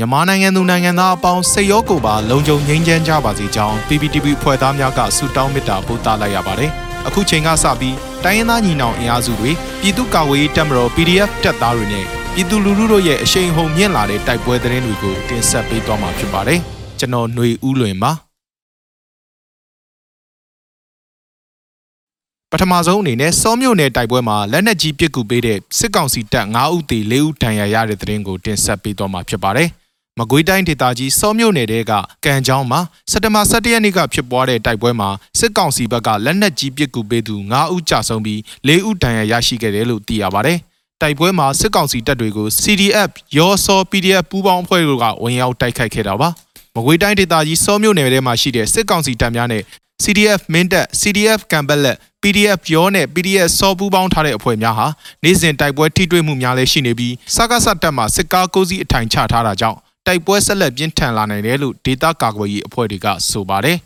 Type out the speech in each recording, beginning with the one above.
မြန်မာနိုင်ငံသူနိုင်ငံသားအပေါင်းစိတ်ရောကိုယ်ပါလုံခြုံငြိမ်းချမ်းကြပါစေကြောင်း PPTV ဖွဲ့သားများကဆုတောင်းမေတ္တာပို့သလိုက်ရပါတယ်။အခုချိန်ကစပြီးတိုင်းရင်းသားညီနောင်အင်အားစုတွေပြည်သူ့ကာကွယ်ရေးတပ်မတော် PDF တပ်သားတွေနဲ့ပြည်သူလူထုတို့ရဲ့အရှိန်ဟုန်မြင့်လာတဲ့တိုက်ပွဲသတင်းတွေကိုတင်ဆက်ပေးသွားမှာဖြစ်ပါတယ်။ကျွန်တော်ຫນွေဦးလွင်ပါပထမဆုံးအနေနဲ့စောမြို့နယ်တိုက်ပွဲမှာလက်နက်ကြီးပစ်ကူပေးတဲ့စစ်ကောင်စီတပ်9ဦးသေ4ဦးဒဏ်ရာရတဲ့တဲ့ရင်ကိုတင်ဆက်ပေးသွားမှာဖြစ်ပါတယ်။ မကွေးတိုင်းဒေသကြီးစောမြို့နယ်တဲကကံချောင်းမှာစက်တဘာ17ရက်နေ့ကဖြစ်ပွားတဲ့တိုက်ပွဲမှာစစ်ကောင်စီဘက်ကလက်နက်ကြီးပစ်ကူပေးသူ9ဦးကြာဆုံးပြီး4ဦးဒဏ်ရာရရှိခဲ့တယ်လို့သိရပါတယ်။တိုက်ပွဲမှာစစ်ကောင်စီတပ်တွေကို CDF ရောစော PDF ပူးပေါင်းအဖွဲ့တို့ကဝင်ရောက်တိုက်ခိုက်ခဲ့တာပါ။မကွေးတိုင်းဒေသကြီးစောမြို့နယ်ထဲမှာရှိတဲ့စစ်ကောင်စီတပ်များနဲ့ CDF မင်းတပ် CDF ကံပက်လက် PDF ရောနဲ့ PDF စောပူးပေါင်းထားတဲ့အဖွဲ့များဟာနေ့စဉ်တိုက်ပွဲထိတွေ့မှုများလည်းရှိနေပြီးစကားစတက်မှာစစ်ကားကိုးစီးအထိုင်ချထားတာကြောင့် တိုက်ပွဲဆက်လက်ပြင်းထန်လာနိုင်တယ်လို့ဒေတာကာကွယ်ရေးအဖွဲ့တွေကဆိုပါတယ်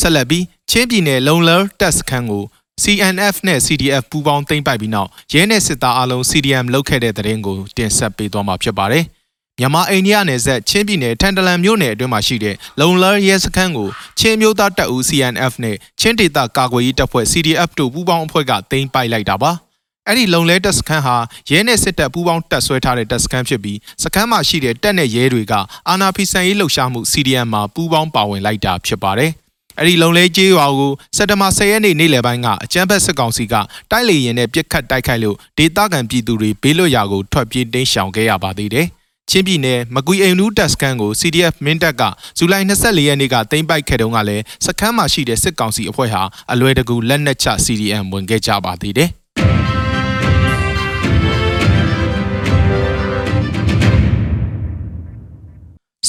ဆက်လက်ပြီးချင်းပြည်နယ်လုံလတက်စခန်းကို CNF နဲ့ CDF ပူးပေါင်းသိမ်းပိုက်ပြီးနောက်ရဲနဲ့စစ်သားအလုံး CDM လုတ်ခဲ့တဲ့တဲ့ရင်ကိုတင်ဆက်ပေးသွားမှာဖြစ်ပါတယ်။ မြန်မာအိန္ဒိယနယ်စပ်ချင်းပြည်နယ်ထန်တလန်မြို့နယ်အတွင်းမှာရှိတဲ့လုံလရဲစခန်းကိုချင်းမျိုးသားတပ်ဦး CNF နဲ့ချင်းဒေသကာကွယ်ရေးတပ်ဖွဲ့ CDF တို့ပူးပေါင်းအဖွဲ့ကသိမ်းပိုက်လိုက်တာပါ။အဲ့ဒီလုံလဲတပ်စခန်းဟာရဲနဲ့စစ်တပ်ပူးပေါင်းတပ်ဆွဲထားတဲ့တပ်စခန်းဖြစ်ပြီးစခန်းမှာရှိတဲ့တပ်နဲ့ရဲတွေကအာနာဖီဆန်ရေးလှုပ်ရှားမှု CDM မှာပူးပေါင်းပါဝင်လိုက်တာဖြစ်ပါတယ်။အဲ့ဒီလုံလဲကျေးရွာကိုစက်တဘာ10ရက်နေ့နေ့လယ်ပိုင်းကအကြမ်းဖက်စစ်ကောင်စီကတိုက်လေရင်နဲ့ပြစ်ခတ်တိုက်ခိုက်လို့ဒေသခံပြည်သူတွေဘေးလွတ်ရာကိုထွက်ပြေးတိမ်းရှောင်ခဲ့ရပါသေးတယ်။ ချင်းပြည်နယ်မကွီအိမ်နူးတပ်စခန်းကို CDF မင်းတပ်ကဇူလိုင်24ရက်နေ့ကသိမ်းပိုက်ခဲ့တုန်းကလည်းစခန်းမှာရှိတဲ့စစ်ကောင်စီအဖွဲ့ဟာအလွယ်တကူလက်နက်ချ CDM ဝင်ခဲ့ကြပါသေးတယ်။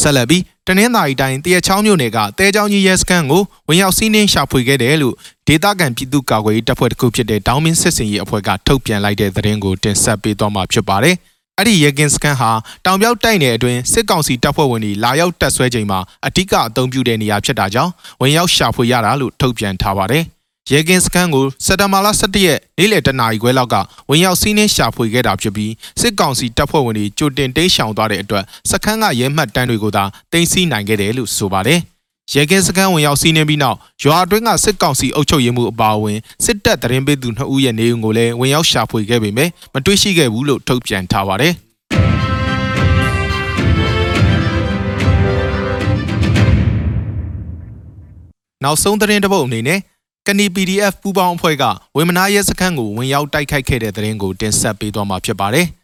ဆက်လက်ပြီးတနင်္သာရီတိုင်းတရချောင်းမြို့နယ်ကတဲချောင်းကြီးရဲစခန်းကိုဝင်ရောက်စီးနင်းရှာဖွေခဲ့တယ်လို့ဒေသခံပြည်သူ့ကာကွယ်ရေးတပ်ဖွဲ့တစ်ခုဖြစ်တဲ့ဒေါင်းမင်းစစ်စင်ရေးအဖွဲ့ကထုတ်ပြန်လိုက်တဲ့သတင်းကိုတင်ဆက်ပေးသွားမှာဖြစ်ပါတယ်။ အဲ့ဒီရဲကင်းစခန်းဟာတောင်ပြောက်တိုက်နယ်အတွင်းစစ်ကောင်စီတပ်ဖွဲ့ဝင်တွေလာရောက်တပ်ဆွဲချိန်မှာအ धिक အသုံးပြုတဲ့နေရာဖြစ်တာကြောင့်ဝင်ရောက်ရှာဖွေရတာလို့ထုတ်ပြန်ထားပါတယ်။ရဲကင်းစခန်းကိုစက်တဘာလ17ရက်နေ့လယ်တနာရီခွဲလောက်ကဝင်ရောက်စီးနင်းရှာဖွေခဲ့တာဖြစ်ပြီးစစ်ကောင်စီတပ်ဖွဲ့ဝင်တွေကြိုတင်တိမ်းရှောင်သွားတဲ့အတွက်စခန်းကရဲမှတ်တမ်းတွေကိုသာတင်စီနိုင်ခဲ့တယ်လို့ဆိုပါတယ်။ ရဲကင်းစခန်းဝင်ရောက်စီးနင်းပြီးနောက်ရွာအတွင်းကစစ်ကောင်စီအုပ်ချုပ်ရေးမှုအပါအဝင်စစ်တပ်တရင်ပေးသူ2ဦးရဲ့နေအိမ်ကိုလည်းဝင်ရောက်ရှာဖွေခဲ့ပေမဲ့မတွေ့ရှိခဲ့ဘူးလို့ထုတ်ပြန်ထားပါတယ်။နောက်ဆုံးသတင်းတစ်ပုဒ်အနေနဲ့ကနီ PDF ပူးပေါင်းအဖွဲ့ကဝေမနာရဲစခန်းကိုဝင်ရောက်တိုက်ခိုက်ခဲ့တဲ့တဲ့ရင်ကိုတင်ဆက်ပေးသွားမှာဖြစ်ပါတယ်။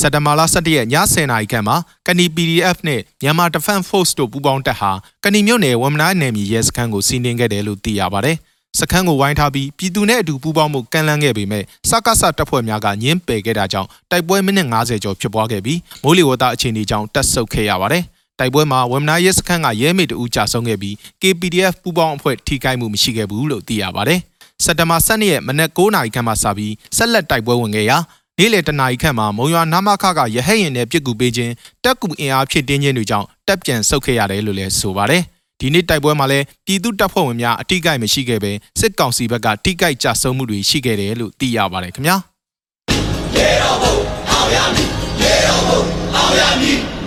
စက်တဘာလ17ရက်ည10:00နာရီခန့်မှာကနီ PDF နဲ့မြန်မာ Defense Force တို့ပူးပေါင်းတပ်ဟာကနီမြို့နယ်ဝေမနာနယ်မြေရဲစခန်းကိုစီးနင်းခဲ့တယ်လို့သိရပါတယ်။စခန်းကိုဝိုင်းထားပြီးပြည်သူနဲ့အတူပူးပေါင်းမှုကန့်လန့်ခဲ့ပေမဲ့စကားဆတပ်ဖွဲ့များကညင်းပယ်ခဲ့တာကြောင့်တိုက်ပွဲမိနစ်90ကျော်ဖြစ်ပွားခဲ့ပြီးမိုးလေဝသအခြေအနေကြောင့်တက်ဆုပ်ခဲ့ရပါတယ်။တိုက်ပွဲမှာဝမ်နာရဲစခန်းကရဲမေတအူကြာဆုံးခဲ့ပြီး KPDF ပူးပေါင်းအဖွဲ့ထိခိုက်မှုမရှိခဲ့ဘူးလို့သိရပါတယ်။စက်တဘာ12ရက်မနက်9:00နာရီခန့်မှစပြီးဆက်လက်တိုက်ပွဲဝင်ခဲ့ရာ နေ့လယ်တနာရီခန့်မှာမုံရွာနာမခကရဟတ်ရင်နဲ့ပြစ်ကူပေးခြင်းတက်ကူအင်အားဖြစ်တင်းခြင်းတွေကြောင့်တက်ပြန်ဆုတ်ခဲ့ရတယ်လို့လည်းဆိုပါတယ်။ဒီနေ့တိုက်ပွဲမှာလည်းပြည်သူတပ်ဖွဲ့ဝင်များအထိကိမရှိခဲ့ပဲစစ်ကောင်စီဘက်ကထိကိကြဆုံးမှုတွေရှိခဲ့တယ်လို့သိရပါတယ်ခင်ဗျာ။ရေတော်ဘုံအောင်ရမည်ရေတော်ဘုံအောင်ရမည်